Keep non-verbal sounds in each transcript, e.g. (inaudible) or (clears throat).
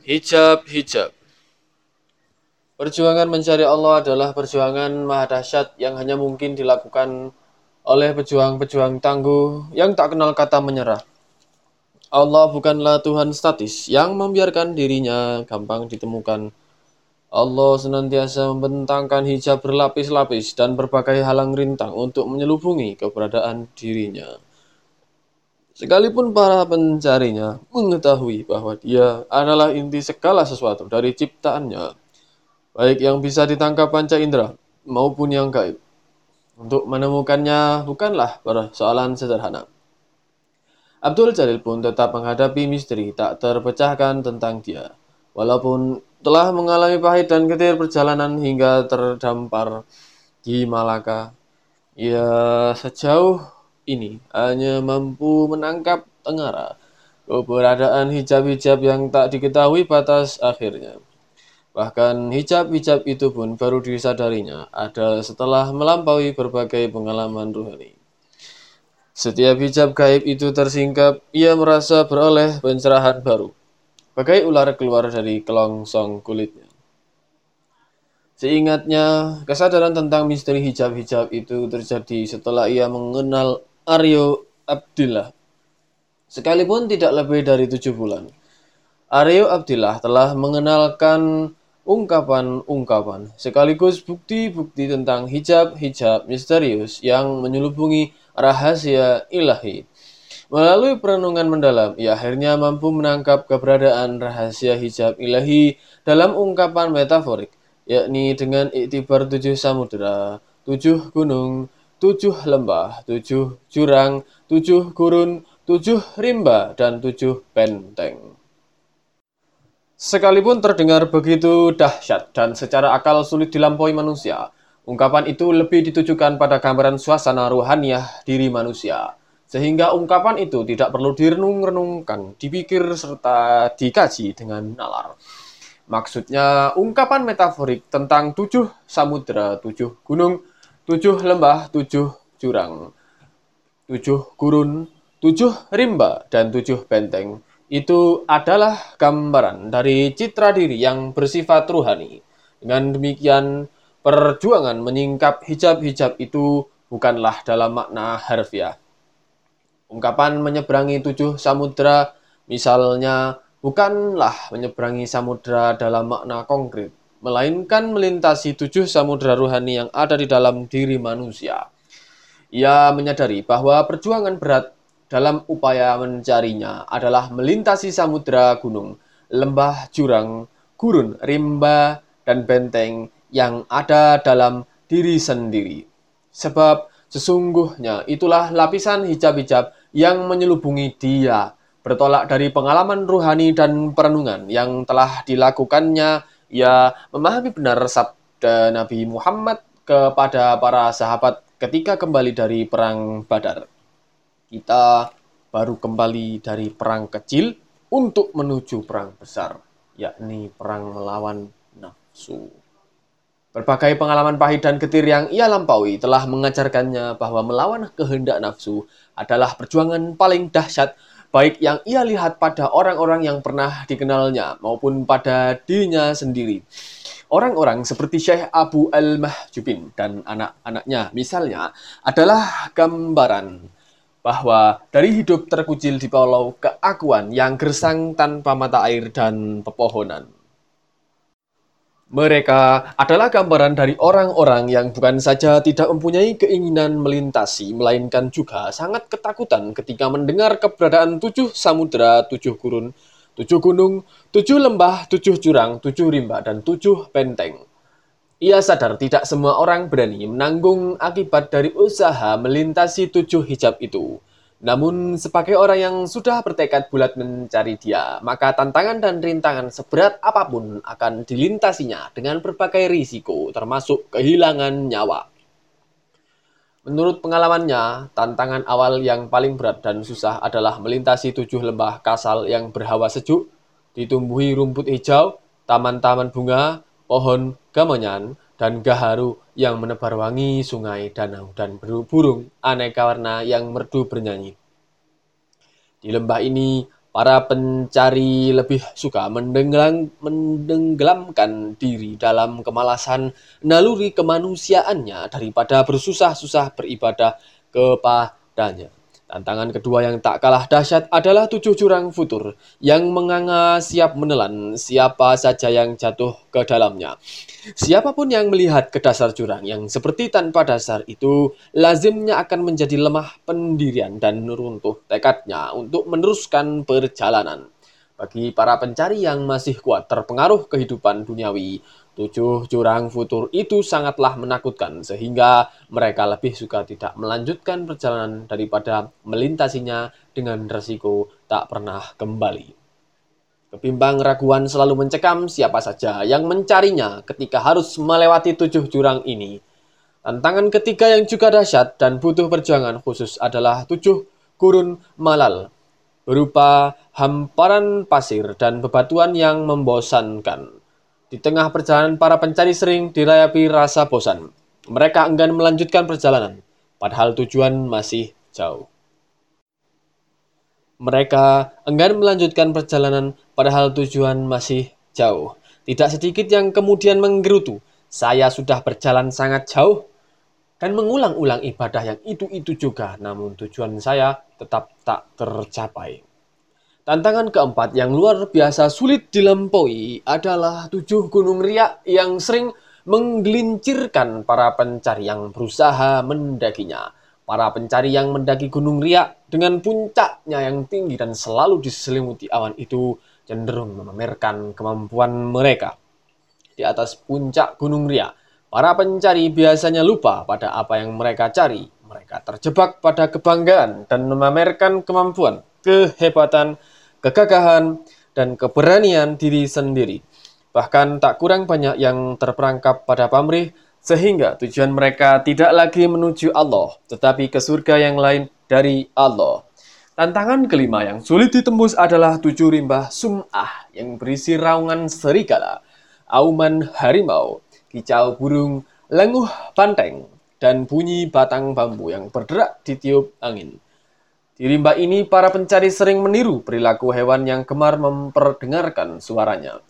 Hijab-hijab Perjuangan mencari Allah adalah perjuangan maha dahsyat yang hanya mungkin dilakukan oleh pejuang-pejuang tangguh yang tak kenal kata menyerah. Allah bukanlah Tuhan statis yang membiarkan dirinya gampang ditemukan. Allah senantiasa membentangkan hijab berlapis-lapis dan berbagai halang rintang untuk menyelubungi keberadaan dirinya. Sekalipun para pencarinya mengetahui bahwa dia adalah inti segala sesuatu dari ciptaannya, baik yang bisa ditangkap panca indera maupun yang gaib. Untuk menemukannya bukanlah persoalan sederhana. Abdul Jalil pun tetap menghadapi misteri tak terpecahkan tentang dia. Walaupun telah mengalami pahit dan getir perjalanan hingga terdampar di Malaka, ia sejauh ini hanya mampu menangkap tengara keberadaan hijab-hijab yang tak diketahui batas akhirnya. Bahkan hijab-hijab itu pun baru disadarinya ada setelah melampaui berbagai pengalaman ruhani. Setiap hijab gaib itu tersingkap, ia merasa beroleh pencerahan baru. Bagai ular keluar dari kelongsong kulitnya. Seingatnya, kesadaran tentang misteri hijab-hijab itu terjadi setelah ia mengenal Aryo Abdillah. Sekalipun tidak lebih dari tujuh bulan, Aryo Abdillah telah mengenalkan ungkapan-ungkapan sekaligus bukti-bukti tentang hijab-hijab misterius yang menyelubungi rahasia ilahi. Melalui perenungan mendalam, ia akhirnya mampu menangkap keberadaan rahasia hijab ilahi dalam ungkapan metaforik, yakni dengan iktibar tujuh samudera, tujuh gunung, tujuh lembah, tujuh jurang, tujuh gurun, tujuh rimba, dan tujuh benteng. Sekalipun terdengar begitu dahsyat dan secara akal sulit dilampaui manusia, ungkapan itu lebih ditujukan pada gambaran suasana ruhaniah diri manusia, sehingga ungkapan itu tidak perlu direnung-renungkan, dipikir serta dikaji dengan nalar. Maksudnya, ungkapan metaforik tentang tujuh samudera, tujuh gunung, tujuh lembah, tujuh jurang, tujuh gurun, tujuh rimba, dan tujuh benteng. Itu adalah gambaran dari citra diri yang bersifat ruhani. Dengan demikian, perjuangan menyingkap hijab-hijab itu bukanlah dalam makna harfiah. Ungkapan menyeberangi tujuh samudera, misalnya, bukanlah menyeberangi samudera dalam makna konkret, melainkan melintasi tujuh samudera ruhani yang ada di dalam diri manusia. Ia menyadari bahwa perjuangan berat dalam upaya mencarinya adalah melintasi samudera gunung, lembah jurang, gurun, rimba, dan benteng yang ada dalam diri sendiri. Sebab sesungguhnya itulah lapisan hijab-hijab yang menyelubungi dia, bertolak dari pengalaman ruhani dan perenungan yang telah dilakukannya ia memahami benar sabda Nabi Muhammad kepada para sahabat ketika kembali dari perang Badar. Kita baru kembali dari perang kecil untuk menuju perang besar, yakni perang melawan nafsu. Berbagai pengalaman pahit dan getir yang ia lampaui telah mengajarkannya bahwa melawan kehendak nafsu adalah perjuangan paling dahsyat baik yang ia lihat pada orang-orang yang pernah dikenalnya maupun pada dirinya sendiri. Orang-orang seperti Syekh Abu Al-Mahjubin dan anak-anaknya misalnya adalah gambaran bahwa dari hidup terkucil di pulau keakuan yang gersang tanpa mata air dan pepohonan. Mereka adalah gambaran dari orang-orang yang bukan saja tidak mempunyai keinginan melintasi, melainkan juga sangat ketakutan ketika mendengar keberadaan tujuh samudera, tujuh gurun, tujuh gunung, tujuh lembah, tujuh jurang, tujuh rimba, dan tujuh benteng. Ia sadar tidak semua orang berani menanggung akibat dari usaha melintasi tujuh hijab itu. Namun, sebagai orang yang sudah bertekad bulat mencari dia, maka tantangan dan rintangan seberat apa pun akan dilintasinya dengan berbagai risiko, termasuk kehilangan nyawa. Menurut pengalamannya, tantangan awal yang paling berat dan susah adalah melintasi tujuh lembah kasal yang berhawa sejuk, ditumbuhi rumput hijau, taman-taman bunga, pohon gamonyan, dan gaharu yang menebar wangi sungai, danau, dan burung aneka warna yang merdu bernyanyi. Di lembah ini, Para pencari lebih suka mendenggelam, mendenggelamkan diri dalam kemalasan naluri kemanusiaannya daripada bersusah-susah beribadah kepadanya. Tantangan kedua yang tak kalah dahsyat adalah tujuh jurang futur yang menganga siap menelan siapa saja yang jatuh ke dalamnya. Siapa pun yang melihat ke dasar jurang yang seperti tanpa dasar itu lazimnya akan menjadi lemah pendirian dan runtuh tekadnya untuk meneruskan perjalanan. Bagi para pencari yang masih kuat terpengaruh kehidupan duniawi, Tujuh jurang futur itu sangatlah menakutkan sehingga mereka lebih suka tidak melanjutkan perjalanan daripada melintasinya dengan resiko tak pernah kembali. Kebimbang raguan selalu mencekam siapa saja yang mencarinya ketika harus melewati tujuh jurang ini. Tantangan ketiga yang juga dahsyat dan butuh perjuangan khusus adalah tujuh gurun malal berupa hamparan pasir dan bebatuan yang membosankan. Di tengah perjalanan, para pencari sering dirayapi rasa bosan. Mereka enggan melanjutkan perjalanan, padahal tujuan masih jauh. Mereka enggan melanjutkan perjalanan, padahal tujuan masih jauh. Tidak sedikit yang kemudian menggerutu, saya sudah berjalan sangat jauh dan mengulang-ulang ibadah yang itu-itu juga, namun tujuan saya tetap tak tercapai. Tantangan keempat yang luar biasa sulit dilampaui adalah tujuh gunung riak yang sering menggelincirkan para pencari yang berusaha mendakinya. Para pencari yang mendaki gunung riak dengan puncaknya yang tinggi dan selalu diselimuti awan itu cenderung memamerkan kemampuan mereka. Di atas puncak gunung riak, para pencari biasanya lupa pada apa yang mereka cari. Mereka terjebak pada kebanggaan dan memamerkan kemampuan, kehebatan, kegagahan, dan keberanian diri sendiri. Bahkan tak kurang banyak yang terperangkap pada pamrih sehingga tujuan mereka tidak lagi menuju Allah, tetapi ke surga yang lain dari Allah. Tantangan kelima yang sulit ditembus adalah tujuh rimbah sum'ah yang berisi raungan serigala, auman harimau, kicau burung, lenguh banteng, dan bunyi batang bambu yang berderak ditiup angin. Di rimba ini, para pencari sering meniru perilaku hewan yang gemar memperdengarkan suaranya.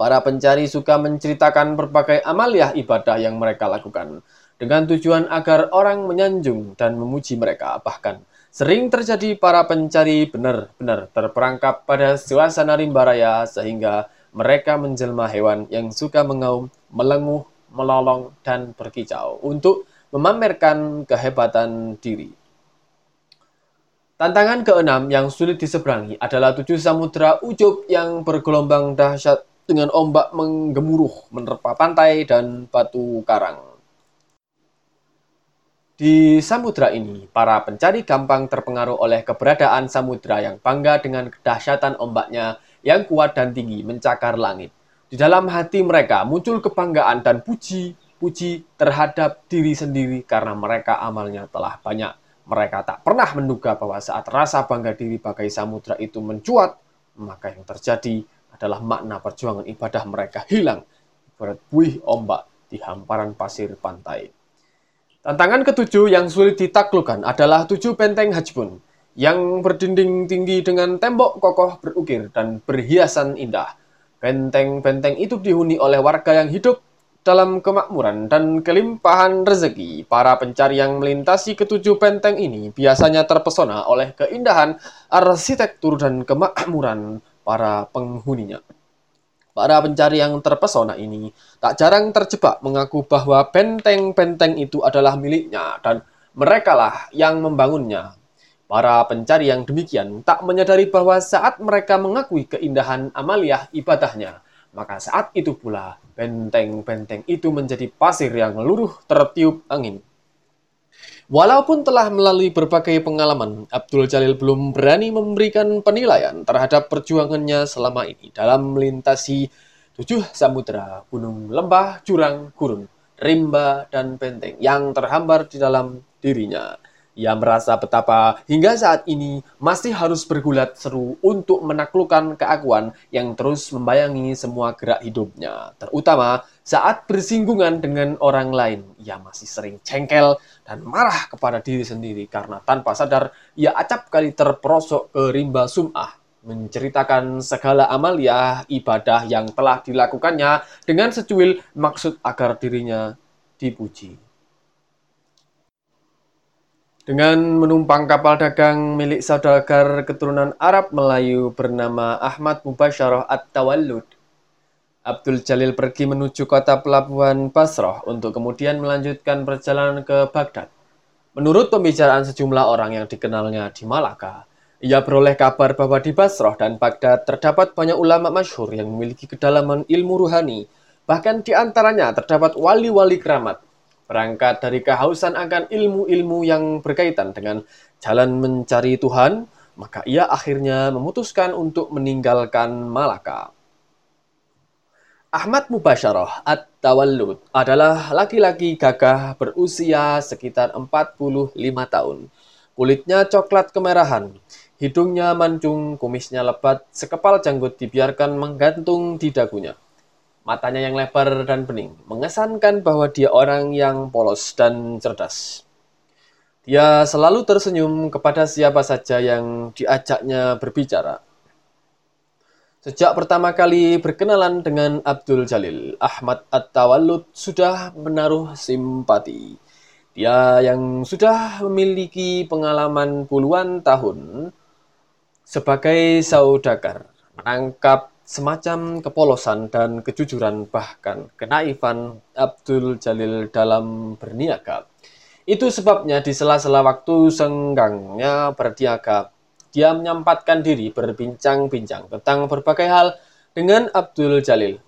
Para pencari suka menceritakan berbagai amaliah ibadah yang mereka lakukan, dengan tujuan agar orang menyanjung dan memuji mereka. Bahkan, sering terjadi para pencari benar-benar terperangkap pada suasana rimba raya sehingga mereka menjelma hewan yang suka mengaum, melenguh, melolong, dan berkicau untuk memamerkan kehebatan diri. Tantangan keenam yang sulit diseberangi adalah tujuh samudera ujub yang bergelombang dahsyat dengan ombak menggemuruh menerpa pantai dan batu karang. Di samudera ini, para pencari gampang terpengaruh oleh keberadaan samudera yang bangga dengan kedahsyatan ombaknya yang kuat dan tinggi mencakar langit. Di dalam hati mereka muncul kebanggaan dan puji-puji terhadap diri sendiri karena mereka amalnya telah banyak mereka tak pernah menduga bahwa saat rasa bangga diri bagai samudra itu mencuat, maka yang terjadi adalah makna perjuangan ibadah mereka hilang ibarat buih ombak di hamparan pasir pantai. Tantangan ketujuh yang sulit ditaklukkan adalah tujuh benteng Hajbun yang berdinding tinggi dengan tembok kokoh berukir dan berhiasan indah. Benteng-benteng itu dihuni oleh warga yang hidup dalam kemakmuran dan kelimpahan rezeki, para pencari yang melintasi ketujuh benteng ini biasanya terpesona oleh keindahan arsitektur dan kemakmuran para penghuninya. Para pencari yang terpesona ini tak jarang terjebak mengaku bahwa benteng-benteng itu adalah miliknya dan merekalah yang membangunnya. Para pencari yang demikian tak menyadari bahwa saat mereka mengakui keindahan amaliah ibadahnya, maka saat itu pula benteng-benteng itu menjadi pasir yang luruh tertiup angin. Walaupun telah melalui berbagai pengalaman, Abdul Jalil belum berani memberikan penilaian terhadap perjuangannya selama ini dalam melintasi tujuh samudera, gunung, lembah, jurang, gurun, rimba, dan benteng yang terhambar di dalam dirinya. Ia merasa betapa hingga saat ini masih harus bergulat seru untuk menaklukkan keakuan yang terus membayangi semua gerak hidupnya, terutama saat bersinggungan dengan orang lain. Ia masih sering cengkel dan marah kepada diri sendiri karena tanpa sadar ia acap kali terperosok ke rimba sum'ah. menceritakan segala amalia ibadah yang telah dilakukannya dengan secuil maksud agar dirinya dipuji. Dengan menumpang kapal dagang milik saudagar keturunan Arab Melayu bernama Ahmad Mubasyarah At-Tawallud, Abdul Jalil pergi menuju kota pelabuhan Basrah untuk kemudian melanjutkan perjalanan ke Baghdad. Menurut pembicaraan sejumlah orang yang dikenalnya di Malaka, ia beroleh kabar bahwa di Basrah dan Baghdad terdapat banyak ulama masyhur yang memiliki kedalaman ilmu ruhani. Bahkan di antaranya terdapat wali-wali keramat. Berangkat dari kehausan akan ilmu-ilmu yang berkaitan dengan jalan mencari Tuhan, maka ia akhirnya memutuskan untuk meninggalkan Malaka. Ahmad Mubasyarah At-Tawallud adalah laki-laki gagah berusia sekitar 45 tahun. Kulitnya coklat kemerahan, hidungnya mancung, kumisnya lebat, sekepal janggut dibiarkan menggantung di dagunya. Matanya yang lebar dan bening mengesankan bahwa dia orang yang polos dan cerdas. Dia selalu tersenyum kepada siapa saja yang diajaknya berbicara. Sejak pertama kali berkenalan dengan Abdul Jalil, Ahmad At-Tawallud sudah menaruh simpati. Dia yang sudah memiliki pengalaman puluhan tahun sebagai saudagar, menangkap semacam kepolosan dan kejujuran bahkan kenaifan Abdul Jalil dalam berniaga. Itu sebabnya di sela-sela waktu senggangnya berniaga, dia menyempatkan diri berbincang-bincang tentang berbagai hal dengan Abdul Jalil.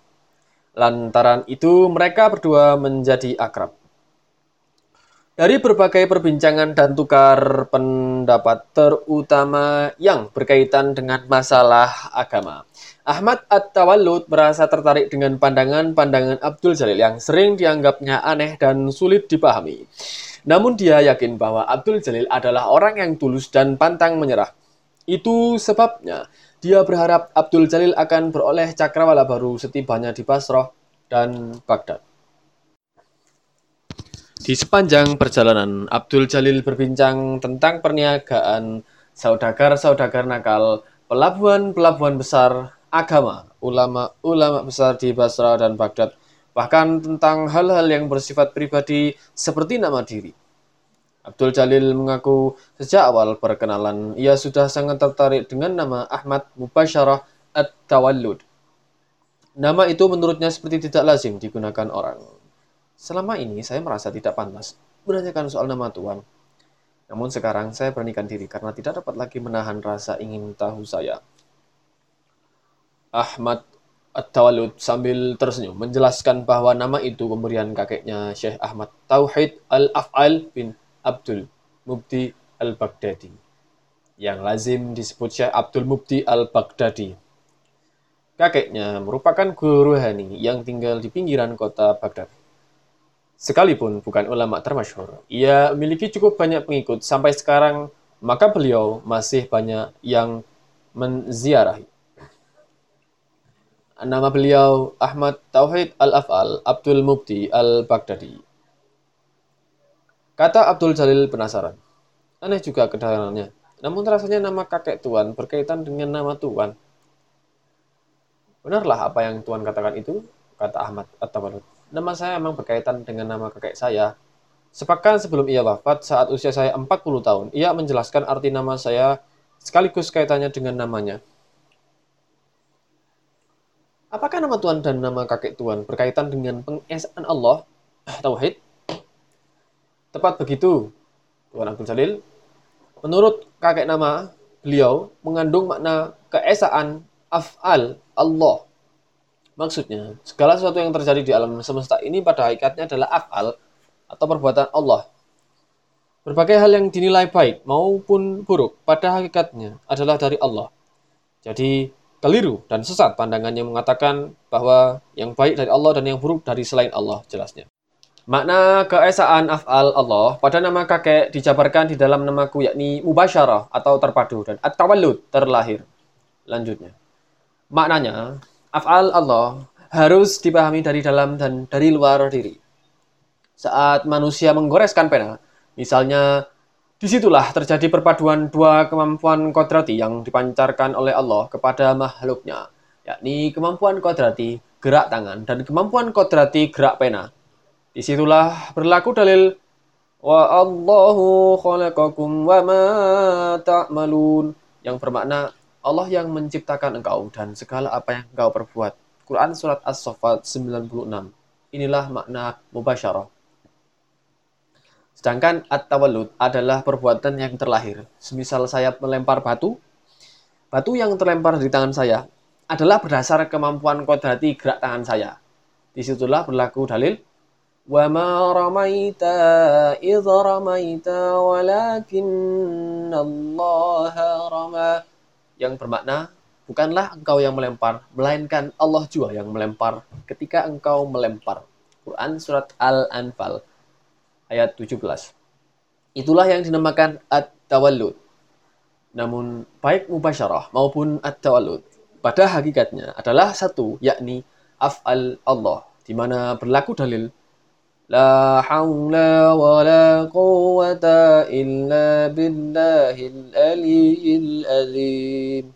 Lantaran itu mereka berdua menjadi akrab. Dari berbagai perbincangan dan tukar pendapat terutama yang berkaitan dengan masalah agama, Ahmad At-Tawallud merasa tertarik dengan pandangan-pandangan Abdul Jalil yang sering dianggapnya aneh dan sulit dipahami. Namun dia yakin bahwa Abdul Jalil adalah orang yang tulus dan pantang menyerah. Itu sebabnya dia berharap Abdul Jalil akan beroleh cakrawala baru setibanya di Basrah dan Baghdad. Di sepanjang perjalanan, Abdul Jalil berbincang tentang perniagaan, saudagar-saudagar nakal, pelabuhan-pelabuhan besar, agama, ulama-ulama besar di Basrah dan Baghdad, bahkan tentang hal-hal yang bersifat pribadi seperti nama diri. Abdul Jalil mengaku sejak awal perkenalan ia sudah sangat tertarik dengan nama Ahmad Mubasyarah At-Tawallud. Nama itu menurutnya seperti tidak lazim digunakan orang. Selama ini saya merasa tidak pantas menanyakan soal nama Tuhan. Namun sekarang saya beranikan diri karena tidak dapat lagi menahan rasa ingin tahu saya. Ahmad At-Tawallud sambil tersenyum menjelaskan bahwa nama itu pemberian kakeknya Syekh Ahmad Tauhid Al-Af'al bin Abdul Mubti Al-Baghdadi yang lazim disebut Syekh Abdul Mubti Al-Baghdadi. Kakeknya merupakan guru rohani yang tinggal di pinggiran kota Baghdad. Sekalipun bukan ulama termasyhur, ia memiliki cukup banyak pengikut sampai sekarang, maka beliau masih banyak yang menziarahi. Nama beliau Ahmad Tauhid Al-Af'al Abdul Mubti Al-Baghdadi. Kata Abdul Jalil penasaran. Aneh juga kedatangannya. Namun rasanya nama kakek Tuan berkaitan dengan nama Tuan. Benarlah apa yang Tuan katakan itu? Kata Ahmad atau Nama saya memang berkaitan dengan nama kakek saya. Sepekan sebelum ia wafat, saat usia saya 40 tahun, ia menjelaskan arti nama saya sekaligus kaitannya dengan namanya. Apakah nama Tuhan dan nama kakek Tuhan berkaitan dengan pengesaan Allah, (clears throat) Tauhid, Tepat begitu, Tuan Abdul Jalil. Menurut kakek nama, beliau mengandung makna keesaan af'al Allah. Maksudnya, segala sesuatu yang terjadi di alam semesta ini pada hakikatnya adalah af'al atau perbuatan Allah. Berbagai hal yang dinilai baik maupun buruk pada hakikatnya adalah dari Allah. Jadi, keliru dan sesat pandangan yang mengatakan bahwa yang baik dari Allah dan yang buruk dari selain Allah jelasnya. Makna keesaan af'al Allah pada nama kakek dijabarkan di dalam namaku yakni mubasyarah atau terpadu dan at-tawallud terlahir. Lanjutnya. Maknanya, af'al Allah harus dipahami dari dalam dan dari luar diri. Saat manusia menggoreskan pena, misalnya Di situlah terjadi perpaduan dua kemampuan kodrati yang dipancarkan oleh Allah kepada makhluknya, yakni kemampuan kodrati gerak tangan dan kemampuan kodrati gerak pena. Di situlah berlaku dalil wa Allahu khalaqakum wa ma ta'malun yang bermakna Allah yang menciptakan engkau dan segala apa yang engkau perbuat. Quran Surat As-Saffat 96. Inilah makna mubasyarah. Sedangkan at-tawallud adalah perbuatan yang terlahir. Semisal saya melempar batu, batu yang terlempar di tangan saya adalah berdasar kemampuan kodrati gerak tangan saya. Di situlah berlaku dalil wa ma ramaita idh ramaita Allah rama yang bermakna bukanlah engkau yang melempar melainkan Allah juga yang melempar ketika engkau melempar. Quran surat Al-Anfal ayat 17. Itulah yang dinamakan at-tawallud. Namun baik mubasyarah maupun at-tawallud pada hakikatnya adalah satu yakni af'al Allah di mana berlaku dalil Haula wa la quwata illa billahil aliyyil azim.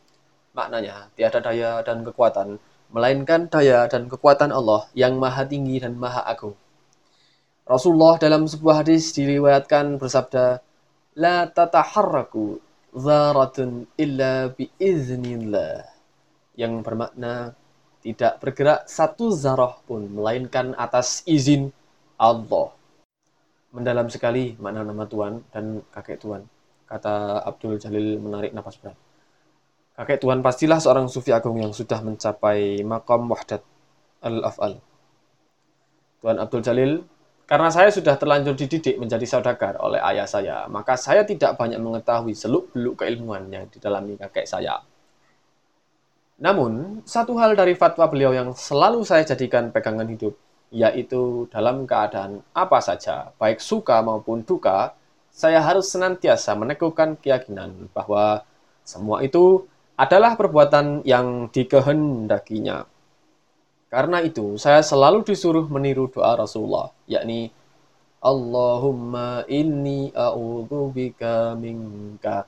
Maknanya, tiada daya dan kekuatan, melainkan daya dan kekuatan Allah yang maha tinggi dan maha agung. Rasulullah dalam sebuah hadis diriwayatkan bersabda, La tataharraku zaratun illa biiznillah. Yang bermakna, tidak bergerak satu zarah pun, melainkan atas izin Allah. Mendalam sekali makna nama Tuhan dan kakek Tuhan, kata Abdul Jalil menarik nafas berat. Kakek Tuhan pastilah seorang sufi agung yang sudah mencapai makam wahdat al-af'al. Tuan Abdul Jalil karena saya sudah terlanjur dididik menjadi saudagar oleh ayah saya, maka saya tidak banyak mengetahui seluk-beluk keilmuan yang didalami kakek saya. Namun, satu hal dari fatwa beliau yang selalu saya jadikan pegangan hidup, yaitu dalam keadaan apa saja, baik suka maupun duka, saya harus senantiasa meneguhkan keyakinan bahwa semua itu adalah perbuatan yang dikehendakinya. Karena itu, saya selalu disuruh meniru doa Rasulullah, yakni Allahumma inni a'udzubika minka.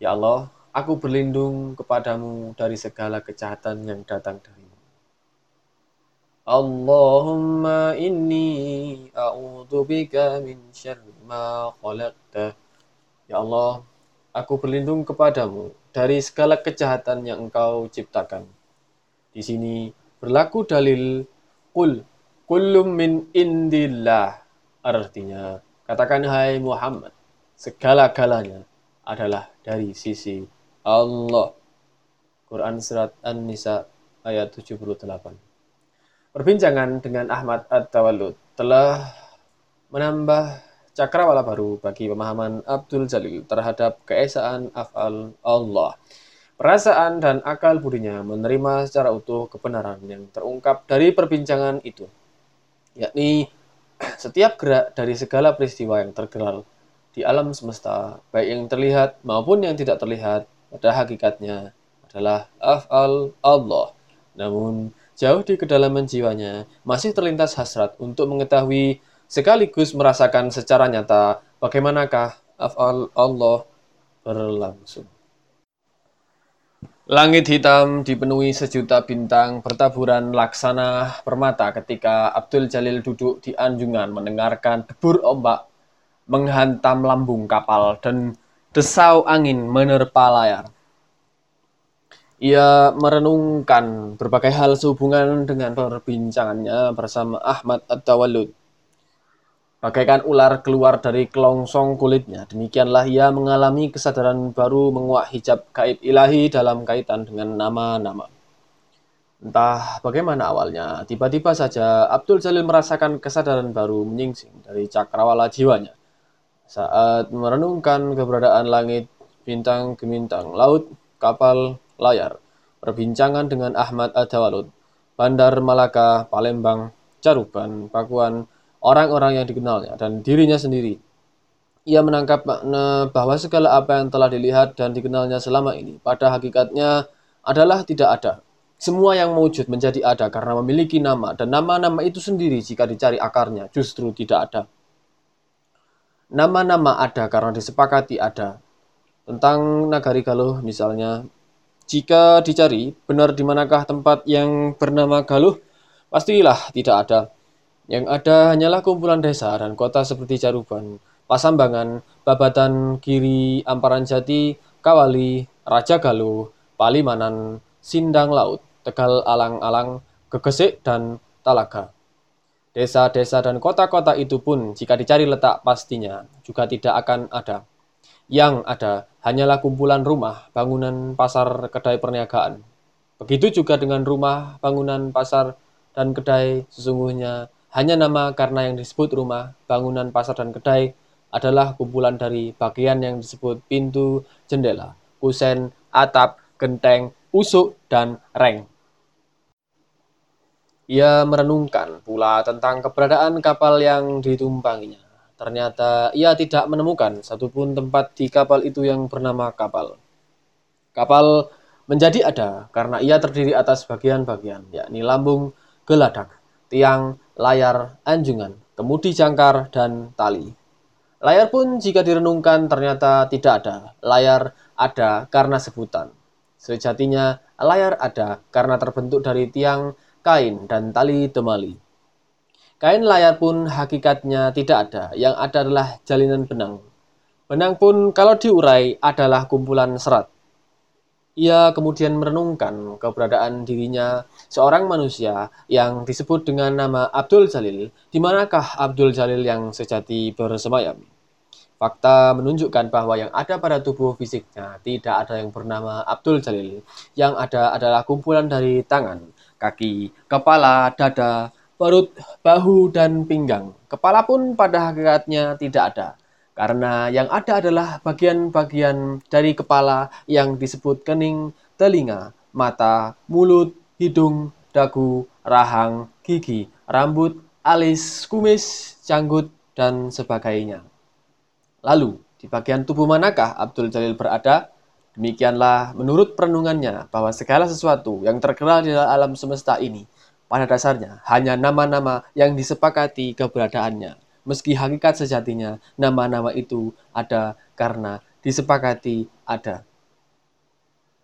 Ya Allah, aku berlindung kepadamu dari segala kejahatan yang datang Allahumma inni a'udzubika min syarri ma khalaqta. Ya Allah, aku berlindung kepadamu dari segala kejahatan yang engkau ciptakan. Di sini berlaku dalil kul kullum min indillah artinya katakan hai Muhammad segala-galanya adalah dari sisi Allah Quran surat An-Nisa ayat 78 Perbincangan dengan Ahmad At-Tawallud telah menambah cakrawala baru bagi pemahaman Abdul Jalil terhadap keesaan af'al Allah. Perasaan dan akal budinya menerima secara utuh kebenaran yang terungkap dari perbincangan itu, yakni setiap gerak dari segala peristiwa yang tergelar di alam semesta, baik yang terlihat maupun yang tidak terlihat, pada hakikatnya adalah af'al Allah. Namun, jauh di kedalaman jiwanya masih terlintas hasrat untuk mengetahui sekaligus merasakan secara nyata bagaimanakah af'al Allah berlangsung. Langit hitam dipenuhi sejuta bintang bertaburan laksana permata ketika Abdul Jalil duduk di anjungan mendengarkan debur ombak menghantam lambung kapal dan desau angin menerpa layar. Ia merenungkan berbagai hal sehubungan dengan perbincangannya bersama Ahmad At-Tawallud Bagaikan ular keluar dari kelongsong kulitnya, demikianlah ia mengalami kesadaran baru menguak hijab gaib ilahi dalam kaitan dengan nama-nama. Entah bagaimana awalnya, tiba-tiba saja Abdul Jalil merasakan kesadaran baru menyingsing dari cakrawala jiwanya. Saat merenungkan keberadaan langit, bintang, gemintang, laut, kapal, layar, perbincangan dengan Ahmad Adawalud, Bandar Malaka, Palembang, Caruban, Pakuan, orang-orang yang dikenalnya dan dirinya sendiri. Ia menangkap makna bahwa segala apa yang telah dilihat dan dikenalnya selama ini pada hakikatnya adalah tidak ada. Semua yang mewujud menjadi ada karena memiliki nama dan nama-nama itu sendiri jika dicari akarnya justru tidak ada. nama-nama ada karena disepakati ada. Tentang Nagari Galuh misalnya, jika dicari benar di manakah tempat yang bernama Galuh, pastilah tidak ada. Yang ada hanyalah kumpulan desa dan kota seperti Caruban, Pasambangan, Babatan, Giri, Amparan Jati, Kawali, Raja Galuh, Palimanan, Sindang Laut, Tegal Alang-Alang, Gegesik, dan Talaga. Desa-desa dan kota-kota itu pun jika dicari letak pastinya juga tidak akan ada. Yang ada hanyalah kumpulan rumah, bangunan, pasar, kedai perniagaan. Begitu juga dengan rumah, bangunan, pasar, dan kedai sesungguhnya hanya nama karena yang disebut rumah, bangunan, pasar, dan kedai adalah kumpulan dari bagian yang disebut pintu, jendela, kusen, atap, genteng, usuk, dan reng. Ia merenungkan pula tentang keberadaan kapal yang ditumpanginya. Ternyata ia tidak menemukan satupun tempat di kapal itu yang bernama kapal. Kapal menjadi ada karena ia terdiri atas bagian-bagian, yakni lambung, geladak, tiang, layar, anjungan, kemudi jangkar, dan tali. Layar pun jika direnungkan ternyata tidak ada. Layar ada karena sebutan. Sejatinya layar ada karena terbentuk dari tiang kain, dan tali temali. Kain layar pun hakikatnya tidak ada, yang ada adalah jalinan benang. Benang pun kalau diurai adalah kumpulan serat. Ia kemudian merenungkan keberadaan dirinya seorang manusia yang disebut dengan nama Abdul Jalil. Di manakah Abdul Jalil yang sejati bersemayam? Fakta menunjukkan bahwa yang ada pada tubuh fisiknya tidak ada yang bernama Abdul Jalil. Yang ada adalah kumpulan dari tangan, kaki, kepala, dada, perut, bahu, dan pinggang. Kepala pun pada hakikatnya tidak ada, karena yang ada adalah bagian-bagian dari kepala yang disebut kening, telinga, mata, mulut, hidung, dagu, rahang, gigi, rambut, alis, kumis, janggut, dan sebagainya. Lalu, di bagian tubuh manakah Abdul Jalil berada? Demikianlah menurut perenungannya bahwa segala sesuatu yang terkenal di alam semesta ini pada dasarnya hanya nama-nama yang disepakati keberadaannya. Meski hakikat sejatinya nama-nama itu ada karena disepakati ada.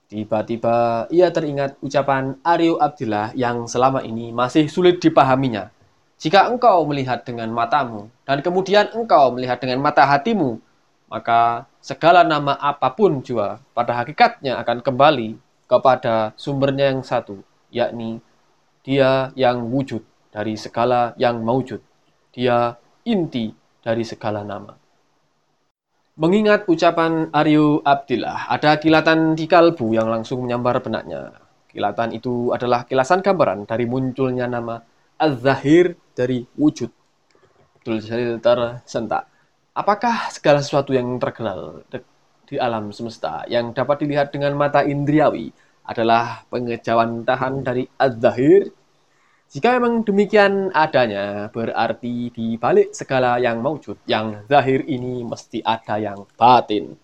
Tiba-tiba ia teringat ucapan Aryo Abdillah yang selama ini masih sulit dipahaminya. Jika engkau melihat dengan matamu dan kemudian engkau melihat dengan mata hatimu, maka segala nama apa pun juga pada hakikatnya akan kembali kepada sumbernya yang satu, yakni dia yang wujud dari segala yang mewujud. Dia inti dari segala nama. Mengingat ucapan Aryo Abdillah, ada kilatan di kalbu yang langsung menyambar benaknya. Kilatan itu adalah kilasan gambaran dari munculnya nama Az-Zahir dari wujud. Abdul Jalil tersentak. Apakah segala sesuatu yang terkenal di alam semesta yang dapat dilihat dengan mata indriawi adalah pengejauhan tahan dari az-zahir? Jika memang demikian adanya, berarti di balik segala yang mewujud, yang zahir ini mesti ada yang batin.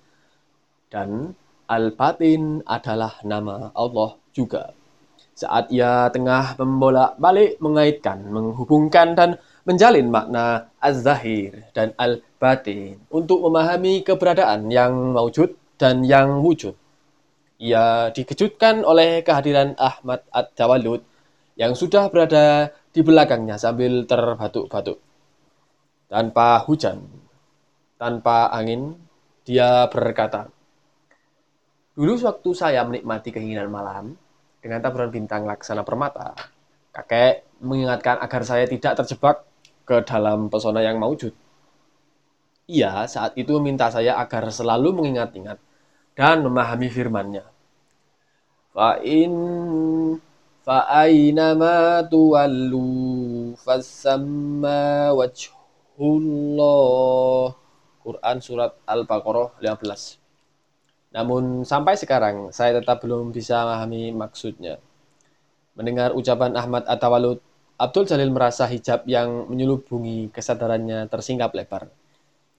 Dan al-batin adalah nama Allah juga. Saat ia tengah membolak-balik mengaitkan, menghubungkan, dan menjalin makna az-zahir dan al-batin untuk memahami keberadaan yang mewujud dan yang wujud. Ia dikejutkan oleh kehadiran Ahmad Ad-Dawalud yang sudah berada di belakangnya sambil terbatuk-batuk. Tanpa hujan, tanpa angin, dia berkata, Dulu waktu saya menikmati keinginan malam dengan taburan bintang laksana permata, kakek mengingatkan agar saya tidak terjebak ke dalam pesona yang maujud. Ia saat itu meminta saya agar selalu mengingat-ingat dan memahami firman-Nya. Fa'in fa'ainama tuwallu fasamma wajhullah. Quran Surat Al-Baqarah 15. Namun sampai sekarang saya tetap belum bisa memahami maksudnya. Mendengar ucapan Ahmad Atawalud Abdul Jalil merasa hijab yang menyelubungi kesadarannya tersingkap lebar.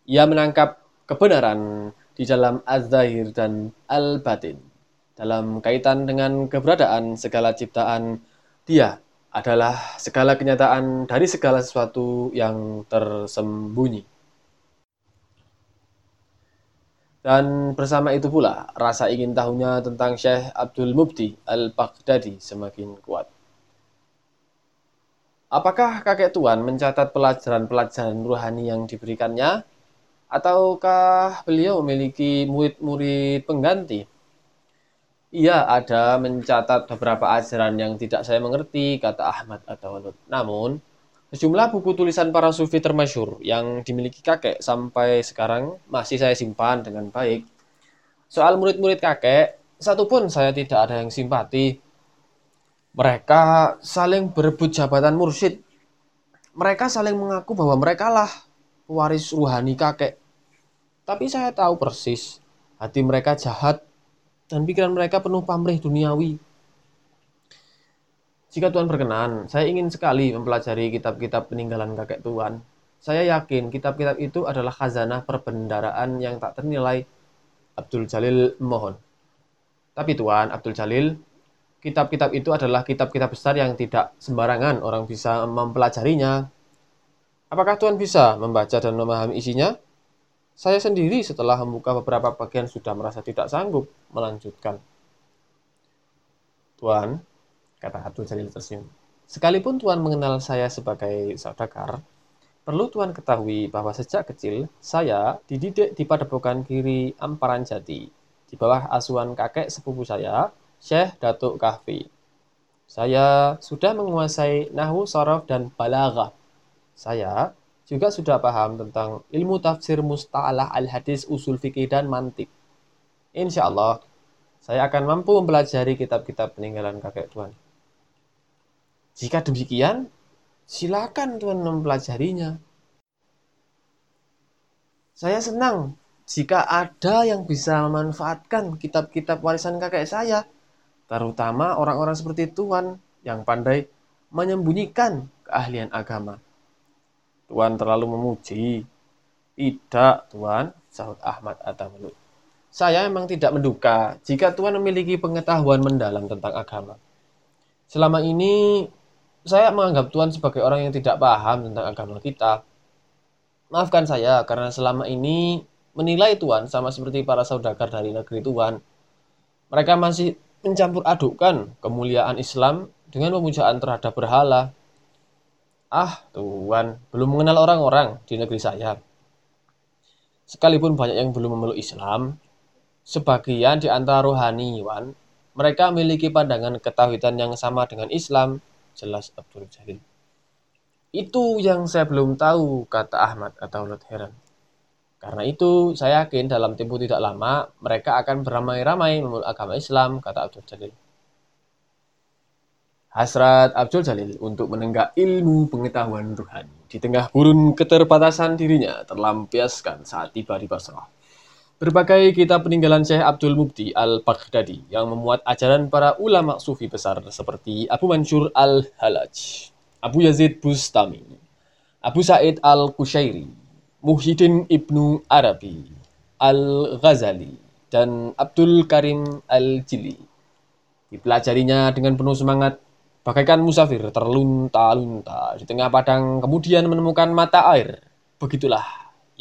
Ia menangkap kebenaran di dalam Az-Zahir dan Al-Batin. Dalam kaitan dengan keberadaan segala ciptaan, dia adalah segala kenyataan dari segala sesuatu yang tersembunyi. Dan bersama itu pula, rasa ingin tahunya tentang Syekh Abdul Mubdi Al-Baghdadi semakin kuat. Apakah kakek tuan mencatat pelajaran-pelajaran ruhani yang diberikannya? Ataukah beliau memiliki murid-murid pengganti? Ia ada mencatat beberapa ajaran yang tidak saya mengerti, kata Ahmad atau Walud. Namun, Sejumlah buku tulisan para sufi termasyur yang dimiliki kakek sampai sekarang masih saya simpan dengan baik. Soal murid-murid kakek, satu pun saya tidak ada yang simpati. Mereka saling berebut jabatan mursyid. Mereka saling mengaku bahwa mereka lah pewaris ruhani kakek. Tapi saya tahu persis, hati mereka jahat dan pikiran mereka penuh pamrih duniawi. Jika Tuhan berkenan, saya ingin sekali mempelajari kitab-kitab peninggalan kakek Tuhan. Saya yakin kitab-kitab itu adalah khazanah perbendaraan yang tak ternilai. Abdul Jalil mohon. Tapi Tuhan, Abdul Jalil, kitab-kitab itu adalah kitab-kitab besar yang tidak sembarangan orang bisa mempelajarinya. Apakah Tuhan bisa membaca dan memahami isinya? Saya sendiri setelah membuka beberapa bagian sudah merasa tidak sanggup melanjutkan. Tuhan, kata Abdul Jalil tersenyum. Sekalipun Tuhan mengenal saya sebagai saudagar, perlu Tuhan ketahui bahwa sejak kecil saya dididik di padepokan kiri Amparan Jati, di bawah asuhan kakek sepupu saya, Syekh Datuk Kahfi. Saya sudah menguasai nahu, sorof, dan balaghah. Saya juga sudah paham tentang ilmu tafsir musta'alah al-hadis, usul fikih, dan mantik. Insya Allah, saya akan mampu mempelajari kitab-kitab peninggalan kakek Tuhan. Jika demikian, silakan Tuhan mempelajarinya. Saya senang jika ada yang bisa memanfaatkan kitab-kitab warisan kakek saya, terutama orang-orang seperti Tuhan yang pandai menyembunyikan keahlian agama. Tuhan terlalu memuji. Tidak, Tuhan, sahut Ahmad Atamulut. Saya memang tidak menduga jika Tuhan memiliki pengetahuan mendalam tentang agama. Selama ini saya menganggap Tuhan sebagai orang yang tidak paham tentang agama kita. Maafkan saya karena selama ini menilai Tuhan sama seperti para saudagar dari negeri Tuhan. Mereka masih mencampur adukkan kemuliaan Islam dengan pemujaan terhadap berhala. Ah, Tuhan, belum mengenal orang-orang di negeri saya. Sekalipun banyak yang belum memeluk Islam, sebagian di antara rohaniwan, mereka memiliki pandangan ketahuidan yang sama dengan Islam jelas Abdul Jalil. Itu yang saya belum tahu, kata Ahmad atau heran. Karena itu, saya yakin dalam tempo tidak lama, mereka akan beramai-ramai memeluk agama Islam, kata Abdul Jalil. Hasrat Abdul Jalil untuk menenggak ilmu pengetahuan ruhani di tengah burun keterbatasan dirinya terlampiaskan saat tiba di Basrah. Berbagai kitab peninggalan Syekh Abdul Mubdi Al-Baghdadi yang memuat ajaran para ulama sufi besar seperti Abu Mansur Al-Halaj, Abu Yazid Bustami, Abu Said Al-Kushairi, Muhyiddin Ibnu Arabi, Al-Ghazali, dan Abdul Karim Al-Jili. Dipelajarinya dengan penuh semangat, bagaikan musafir terlunta-lunta di tengah padang kemudian menemukan mata air. Begitulah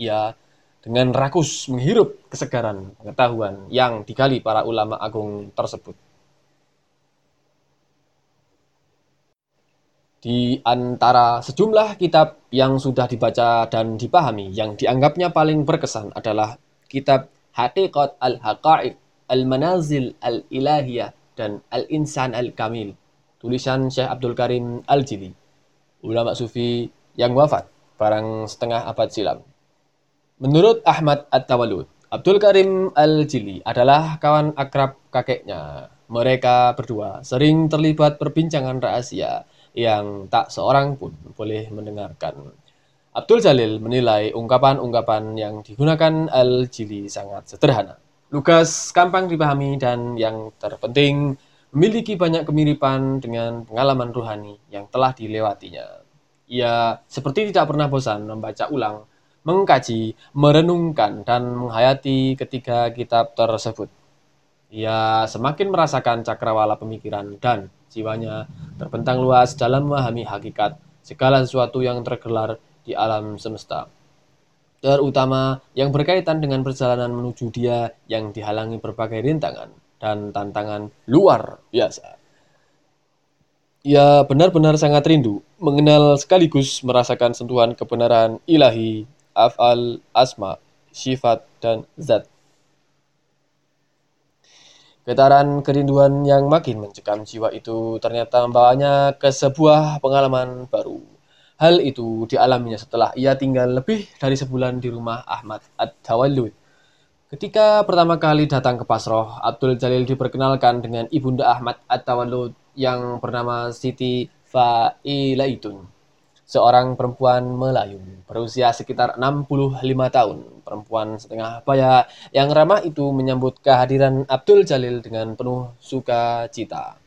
ia dengan rakus menghirup kesegaran pengetahuan yang digali para ulama agung tersebut. Di antara sejumlah kitab yang sudah dibaca dan dipahami, yang dianggapnya paling berkesan adalah kitab Hakikat Al-Haqa'iq, Al-Manazil Al-Ilahiyah, dan Al-Insan Al-Kamil, tulisan Syekh Abdul Karim Al-Jili, ulama sufi yang wafat barang setengah abad silam. Menurut Ahmad At-Tawalud, Abdul Karim Al-Jili adalah kawan akrab kakeknya. Mereka berdua sering terlibat perbincangan rahasia yang tak seorang pun boleh mendengarkan. Abdul Jalil menilai ungkapan-ungkapan yang digunakan Al-Jili sangat sederhana. Lugas gampang dipahami dan yang terpenting memiliki banyak kemiripan dengan pengalaman ruhani yang telah dilewatinya. Ia seperti tidak pernah bosan membaca ulang mengkaji, merenungkan, dan menghayati ketiga kitab tersebut. Ia semakin merasakan cakrawala pemikiran dan jiwanya terbentang luas dalam memahami hakikat segala sesuatu yang tergelar di alam semesta. terutama yang berkaitan dengan perjalanan menuju dia yang dihalangi berbagai rintangan dan tantangan luar biasa. Ia benar-benar sangat rindu mengenal sekaligus merasakan sentuhan kebenaran ilahi, afal, asma, sifat, dan zat. Getaran kerinduan yang makin mencekam jiwa itu ternyata membawanya ke sebuah pengalaman baru. Hal itu dialaminya setelah ia tinggal lebih dari sebulan di rumah Ahmad Ad-Tawallud. Ketika pertama kali datang ke Pasroh, Abdul Jalil diperkenalkan dengan ibunda Ahmad At-Tawallud yang bernama Siti Failaitun seorang perempuan Melayu berusia sekitar 65 tahun. Perempuan setengah baya yang ramah itu menyambut kehadiran Abdul Jalil dengan penuh sukacita.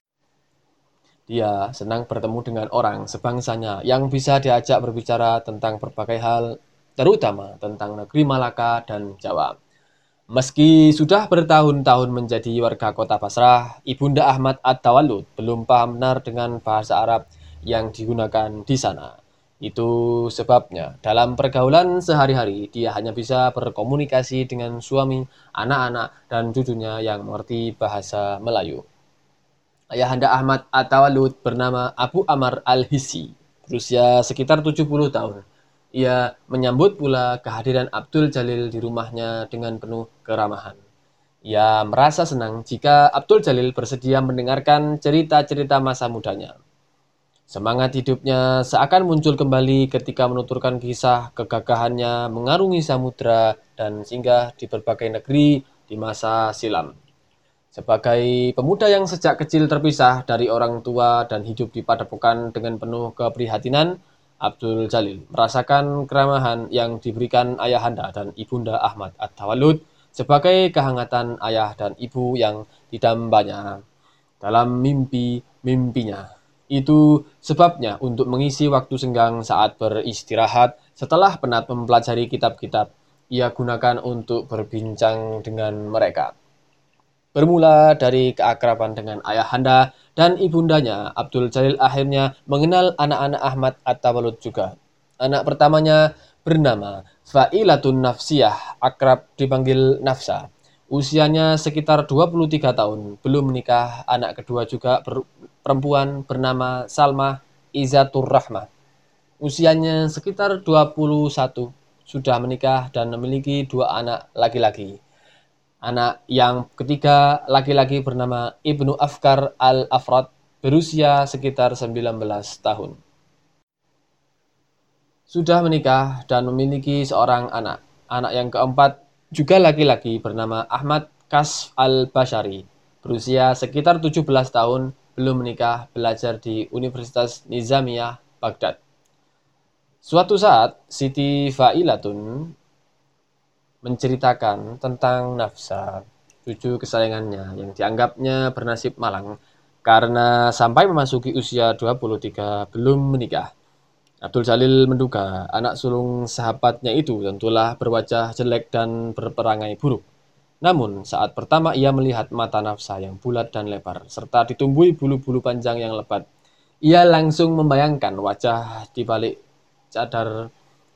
Dia senang bertemu dengan orang sebangsanya yang bisa diajak berbicara tentang berbagai hal, terutama tentang negeri Malaka dan Jawa. Meski sudah bertahun-tahun menjadi warga kota Basrah, Ibunda Ahmad At-Tawallud belum paham benar dengan bahasa Arab yang digunakan di sana. Itu sebabnya dalam pergaulan sehari-hari dia hanya bisa berkomunikasi dengan suami, anak-anak, dan cucunya yang mengerti bahasa Melayu. Ayahanda Ahmad Atawalud bernama Abu Amar Al-Hisi, berusia sekitar 70 tahun. Ia menyambut pula kehadiran Abdul Jalil di rumahnya dengan penuh keramahan. Ia merasa senang jika Abdul Jalil bersedia mendengarkan cerita-cerita masa mudanya. Semangat hidupnya seakan muncul kembali ketika menuturkan kisah kegagahannya mengarungi samudra dan singgah di berbagai negeri di masa silam. Sebagai pemuda yang sejak kecil terpisah dari orang tua dan hidup di padepokan dengan penuh keprihatinan, Abdul Jalil merasakan keramahan yang diberikan ayahanda dan ibunda Ahmad At-Tawalud sebagai kehangatan ayah dan ibu yang didambanya dalam mimpi-mimpinya. Itu sebabnya untuk mengisi waktu senggang saat beristirahat setelah penat mempelajari kitab-kitab, ia gunakan untuk berbincang dengan mereka. Bermula dari keakraban dengan ayahanda dan ibundanya, Abdul Jalil akhirnya mengenal anak-anak Ahmad At-Tawalud juga. Anak pertamanya bernama Fa'ilatun Nafsiyah, akrab dipanggil Nafsa. Usianya sekitar 23 tahun, belum menikah. Anak kedua juga ber, perempuan bernama Salma Izatur Rahmah. Usianya sekitar 21, sudah menikah dan memiliki dua anak laki-laki. Anak yang ketiga laki-laki bernama Ibnu Afkar Al-Afrad berusia sekitar 19 tahun. Sudah menikah dan memiliki seorang anak. Anak yang keempat juga laki-laki bernama Ahmad Kas Al-Bashari, berusia sekitar 17 tahun, belum menikah, belajar di Universitas Nizamiyah, Baghdad. Suatu saat, Siti Fa'ilatun menceritakan tentang Nafsa, cucu kesayangannya yang dianggapnya bernasib malang karena sampai memasuki usia 23 belum menikah. Abdul Jalil menduga anak sulung sahabatnya itu tentulah berwajah jelek dan berperangai buruk. Namun, saat pertama ia melihat mata nafsa yang bulat dan lebar, serta ditumbuhi bulu-bulu panjang yang lebat, ia langsung membayangkan wajah di balik cadar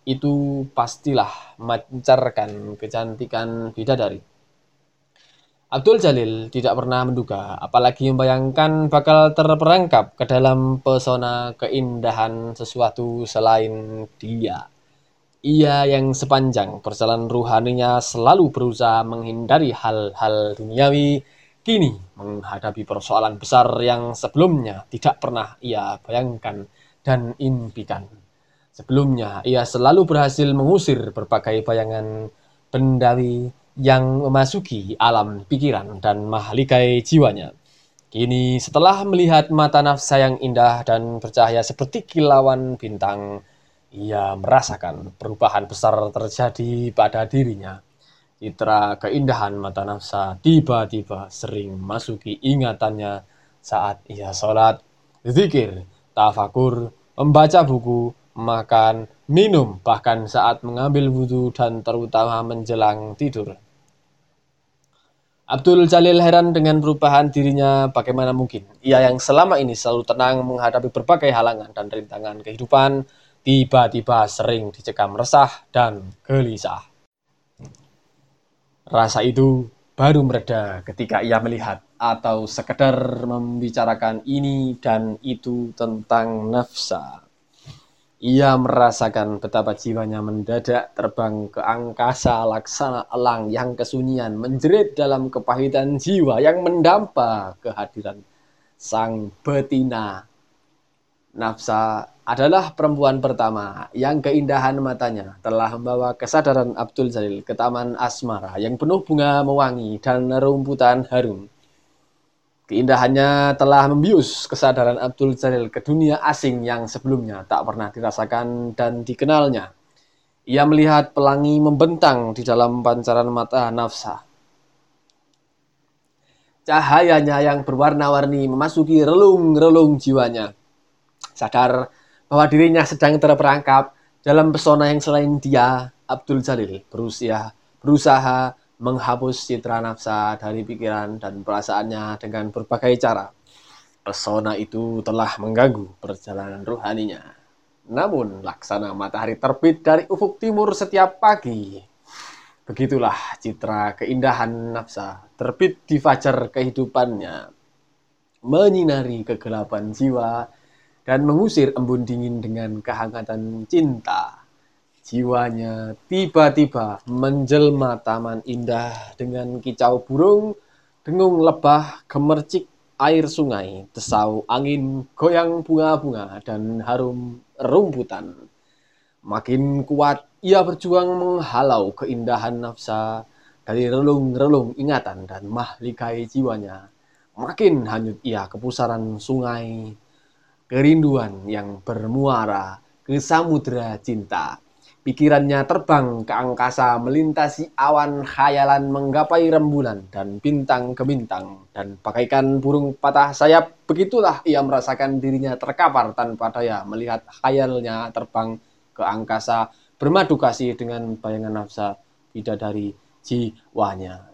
itu pastilah memancarkan kecantikan bidadari. Abdul Jalil tidak pernah menduga, apalagi membayangkan bakal terperangkap ke dalam pesona keindahan sesuatu selain dia. Ia yang sepanjang perjalanan ruhaninya selalu berusaha menghindari hal-hal duniawi, kini menghadapi persoalan besar yang sebelumnya tidak pernah ia bayangkan dan impikan. Sebelumnya, ia selalu berhasil mengusir berbagai bayangan bendawi yang memasuki alam pikiran dan mahligai jiwanya. Kini setelah melihat mata nafsa yang indah dan bercahaya seperti kilauan bintang, ia merasakan perubahan besar terjadi pada dirinya. Citra keindahan mata nafsa tiba-tiba sering masuki ingatannya saat ia sholat, zikir, tafakur, membaca buku, makan, minum, bahkan saat mengambil wudhu dan terutama menjelang tidur. Abdul Jalil heran dengan perubahan dirinya bagaimana mungkin. Ia yang selama ini selalu tenang menghadapi berbagai halangan dan rintangan kehidupan, tiba-tiba sering dicekam resah dan gelisah. Rasa itu baru mereda ketika ia melihat atau sekedar membicarakan ini dan itu tentang nafsa. Ia merasakan betapa jiwanya mendadak terbang ke angkasa laksana elang yang kesunyian menjerit dalam kepahitan jiwa yang mendampa kehadiran sang betina. Nafsa adalah perempuan pertama yang keindahan matanya telah membawa kesadaran Abdul Jalil ke taman asmara yang penuh bunga mewangi dan rumputan harum. Keindahannya telah membius kesadaran Abdul Jalil ke dunia asing yang sebelumnya tak pernah dirasakan dan dikenalnya. Ia melihat pelangi membentang di dalam pancaran mata nafsa. Cahayanya yang berwarna-warni memasuki relung-relung jiwanya. Sadar bahwa dirinya sedang terperangkap dalam pesona yang selain dia, Abdul Jalil berusia berusaha menghapus citra nafsa dari pikiran dan perasaannya dengan berbagai cara. Pesona itu telah mengganggu perjalanan ruhaninya. Namun, laksana matahari terbit dari ufuk timur setiap pagi. Begitulah citra keindahan nafsa terbit di fajar kehidupannya. Menyinari kegelapan jiwa dan mengusir embun dingin dengan kehangatan cinta. Jiwanya tiba-tiba menjelma taman indah dengan kicau burung, dengung lebah, gemercik air sungai, desau angin, goyang bunga-bunga, dan harum rumputan. Makin kuat ia berjuang menghalau keindahan nafsa dari relung-relung ingatan dan mahligai jiwanya. Makin hanyut ia ke pusaran sungai, kerinduan yang bermuara ke samudera cinta. Pikirannya terbang ke angkasa, melintasi awan khayalan, menggapai rembulan dan bintang ke bintang. Dan bagaikan burung patah sayap, begitulah ia merasakan dirinya terkapar tanpa daya melihat khayalnya terbang ke angkasa, bermadu kasih dengan bayangan nafsa bidadari jiwanya.